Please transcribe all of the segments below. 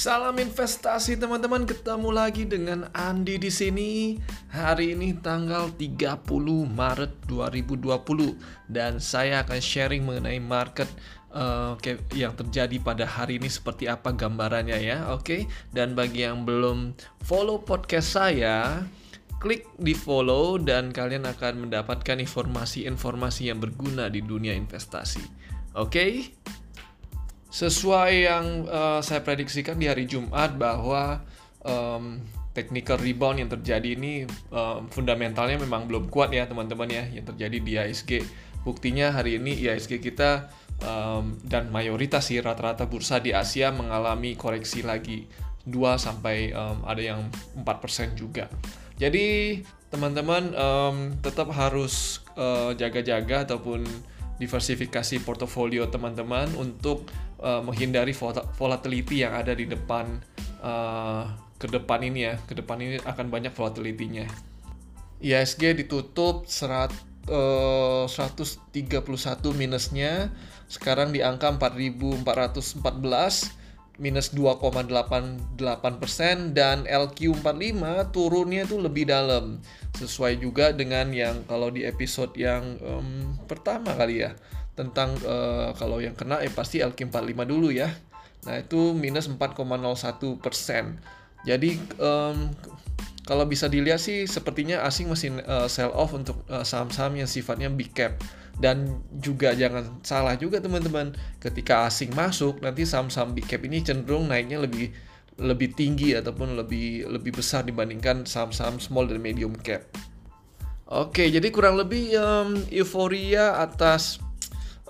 Salam investasi teman-teman, ketemu lagi dengan Andi di sini. Hari ini tanggal 30 Maret 2020 dan saya akan sharing mengenai market uh, yang terjadi pada hari ini seperti apa gambarannya ya, oke? Okay? Dan bagi yang belum follow podcast saya, klik di follow dan kalian akan mendapatkan informasi-informasi yang berguna di dunia investasi. Oke? Okay? Sesuai yang uh, saya prediksikan di hari Jumat bahwa um, technical rebound yang terjadi ini um, fundamentalnya memang belum kuat ya teman-teman ya yang terjadi di ISG. Buktinya hari ini ISG kita um, dan mayoritas sih rata-rata bursa di Asia mengalami koreksi lagi 2 sampai um, ada yang 4% juga. Jadi teman-teman um, tetap harus uh, jaga-jaga ataupun diversifikasi portofolio teman-teman untuk uh, menghindari volatility yang ada di depan uh, ke depan ini ya. Ke depan ini akan banyak volatility-nya. ISG ditutup serat, uh, 131 minusnya, sekarang di angka 4414 minus 2,88% dan LQ45 turunnya itu lebih dalam. Sesuai juga dengan yang kalau di episode yang um, pertama kali ya tentang uh, kalau yang kena eh pasti LQ45 dulu ya. Nah, itu minus 4,01%. Jadi um, kalau bisa dilihat sih sepertinya asing masih uh, sell off untuk uh, saham-saham yang sifatnya big cap dan juga jangan salah juga teman-teman ketika asing masuk nanti saham-saham big cap ini cenderung naiknya lebih lebih tinggi ataupun lebih lebih besar dibandingkan saham-saham small dan medium cap. Oke, jadi kurang lebih um, euforia atas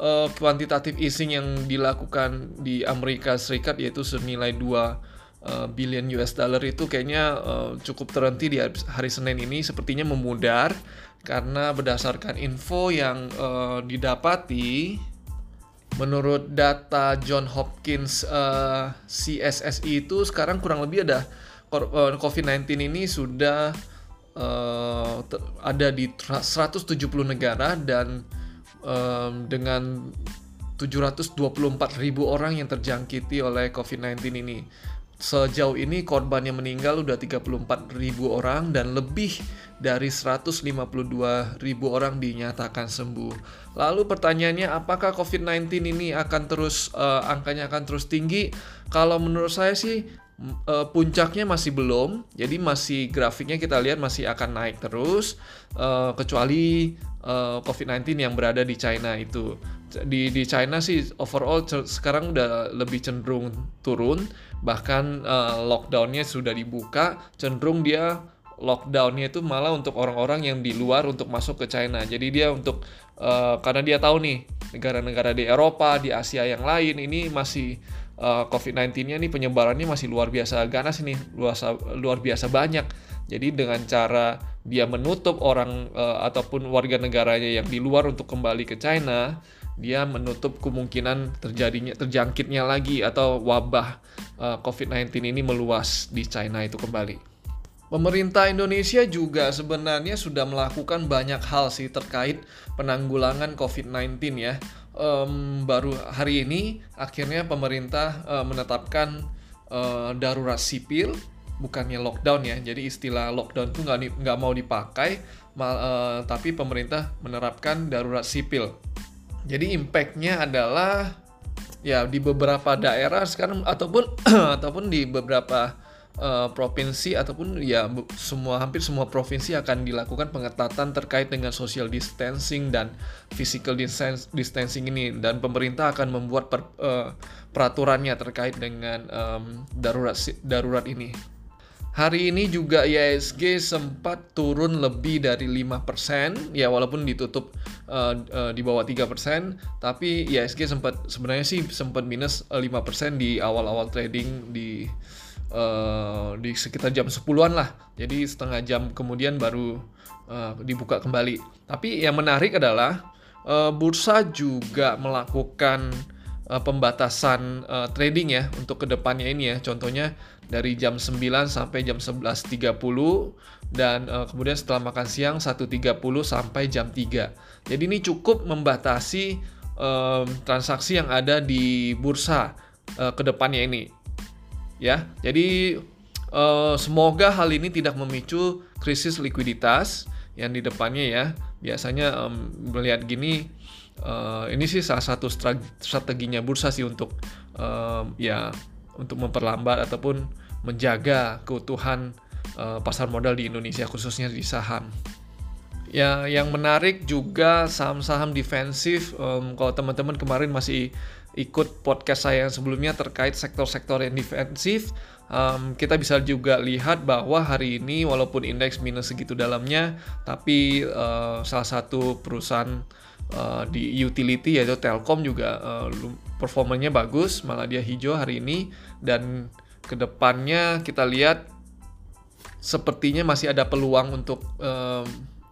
uh, kuantitatif easing yang dilakukan di Amerika Serikat yaitu senilai 2 uh, billion US dollar itu kayaknya uh, cukup terhenti di hari Senin ini. Sepertinya memudar karena berdasarkan info yang uh, didapati menurut data John Hopkins uh, eh, CSSI itu sekarang kurang lebih ada uh, eh, COVID-19 ini sudah uh, ada di 170 negara dan um, dengan 724 ribu orang yang terjangkiti oleh COVID-19 ini. Sejauh ini korban yang meninggal udah 34 ribu orang dan lebih dari 152 ribu orang dinyatakan sembuh. Lalu pertanyaannya apakah COVID-19 ini akan terus uh, angkanya akan terus tinggi? Kalau menurut saya sih uh, puncaknya masih belum. Jadi masih grafiknya kita lihat masih akan naik terus uh, kecuali uh, COVID-19 yang berada di China itu di di China sih overall sekarang udah lebih cenderung turun bahkan uh, lockdownnya sudah dibuka cenderung dia lockdownnya itu malah untuk orang-orang yang di luar untuk masuk ke China jadi dia untuk uh, karena dia tahu nih negara-negara di Eropa di Asia yang lain ini masih uh, COVID-19-nya nih penyebarannya masih luar biasa ganas ini luar luar biasa banyak jadi dengan cara dia menutup orang uh, ataupun warga negaranya yang di luar untuk kembali ke China dia menutup kemungkinan terjadinya terjangkitnya lagi atau wabah uh, eh, COVID-19 ini meluas di China itu kembali. Pemerintah Indonesia juga sebenarnya sudah melakukan banyak hal sih terkait penanggulangan COVID-19 ya. Um, baru hari ini akhirnya pemerintah uh, menetapkan uh, darurat sipil, bukannya lockdown ya. Jadi istilah lockdown itu nggak mau dipakai, mal, uh, tapi pemerintah menerapkan darurat sipil jadi impactnya adalah ya di beberapa daerah sekarang ataupun ataupun di beberapa uh, provinsi ataupun ya semua hampir semua provinsi akan dilakukan pengetatan terkait dengan social distancing dan physical distancing ini dan pemerintah akan membuat per, uh, peraturannya terkait dengan um, darurat darurat ini. Hari ini juga ISG sempat turun lebih dari 5%, ya walaupun ditutup uh, uh, di bawah 3%, tapi ISG sempat sebenarnya sih sempat minus 5% di awal-awal trading di uh, di sekitar jam 10-an lah. Jadi setengah jam kemudian baru uh, dibuka kembali. Tapi yang menarik adalah uh, bursa juga melakukan uh, pembatasan uh, trading ya untuk ke depannya ini ya. Contohnya dari jam 9 sampai jam 11.30 dan uh, kemudian setelah makan siang 1.30 sampai jam 3. Jadi ini cukup membatasi um, transaksi yang ada di bursa uh, ke depannya ini. Ya. Jadi uh, semoga hal ini tidak memicu krisis likuiditas yang di depannya ya. Biasanya um, melihat gini uh, ini sih salah satu strateginya bursa sih untuk um, ya untuk memperlambat ataupun menjaga keutuhan uh, pasar modal di Indonesia khususnya di saham. Ya, yang menarik juga saham-saham defensif. Um, kalau teman-teman kemarin masih ikut podcast saya yang sebelumnya terkait sektor-sektor yang defensif, um, kita bisa juga lihat bahwa hari ini walaupun indeks minus segitu dalamnya, tapi uh, salah satu perusahaan uh, di utility yaitu Telkom juga uh, performanya bagus, malah dia hijau hari ini. Dan ke depannya kita lihat sepertinya masih ada peluang untuk um,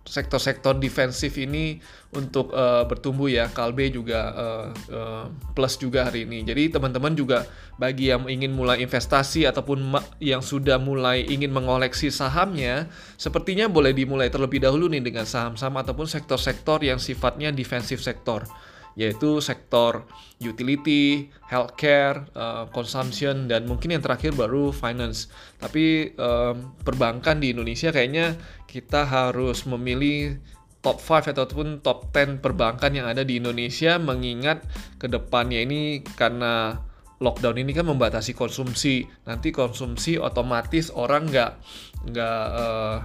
sektor-sektor defensif ini untuk uh, bertumbuh ya. Kalbe juga uh, uh, plus juga hari ini. Jadi teman-teman juga bagi yang ingin mulai investasi ataupun yang sudah mulai ingin mengoleksi sahamnya, sepertinya boleh dimulai terlebih dahulu nih dengan saham-saham ataupun sektor-sektor yang sifatnya defensif sektor yaitu sektor utility, healthcare, uh, consumption, dan mungkin yang terakhir baru finance. Tapi um, perbankan di Indonesia kayaknya kita harus memilih top 5 ataupun top 10 perbankan yang ada di Indonesia mengingat ke depannya ini karena lockdown ini kan membatasi konsumsi nanti konsumsi otomatis orang nggak nggak uh,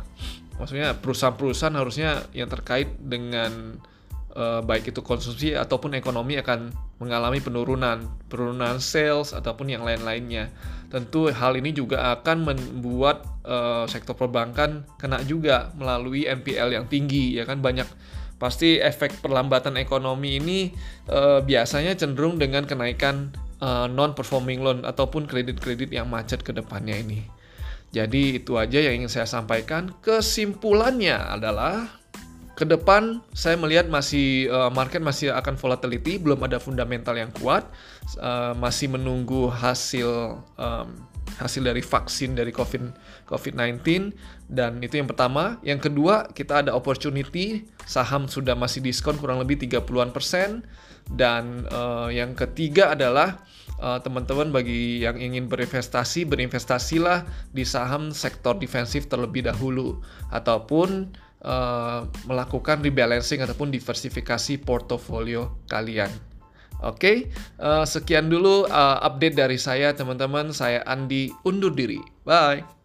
maksudnya perusahaan-perusahaan harusnya yang terkait dengan uh, baik itu konsumsi ataupun ekonomi akan mengalami penurunan, penurunan sales ataupun yang lain-lainnya. Tentu hal ini juga akan membuat uh, sektor perbankan kena juga melalui NPL yang tinggi ya kan banyak pasti efek perlambatan ekonomi ini uh, biasanya cenderung dengan kenaikan uh, non performing loan ataupun kredit-kredit yang macet ke depannya ini. Jadi itu aja yang ingin saya sampaikan. Kesimpulannya adalah ke depan saya melihat masih uh, market masih akan volatility, belum ada fundamental yang kuat, uh, masih menunggu hasil um, hasil dari vaksin dari COVID COVID-19 dan itu yang pertama. Yang kedua, kita ada opportunity, saham sudah masih diskon kurang lebih 30-an persen. Dan uh, yang ketiga adalah teman-teman uh, bagi yang ingin berinvestasi, berinvestasilah di saham sektor defensif terlebih dahulu. Ataupun uh, melakukan rebalancing ataupun diversifikasi portofolio kalian. Oke, okay? uh, eh, sekian dulu uh, update dari saya teman-teman. Saya Andi undur diri. Bye.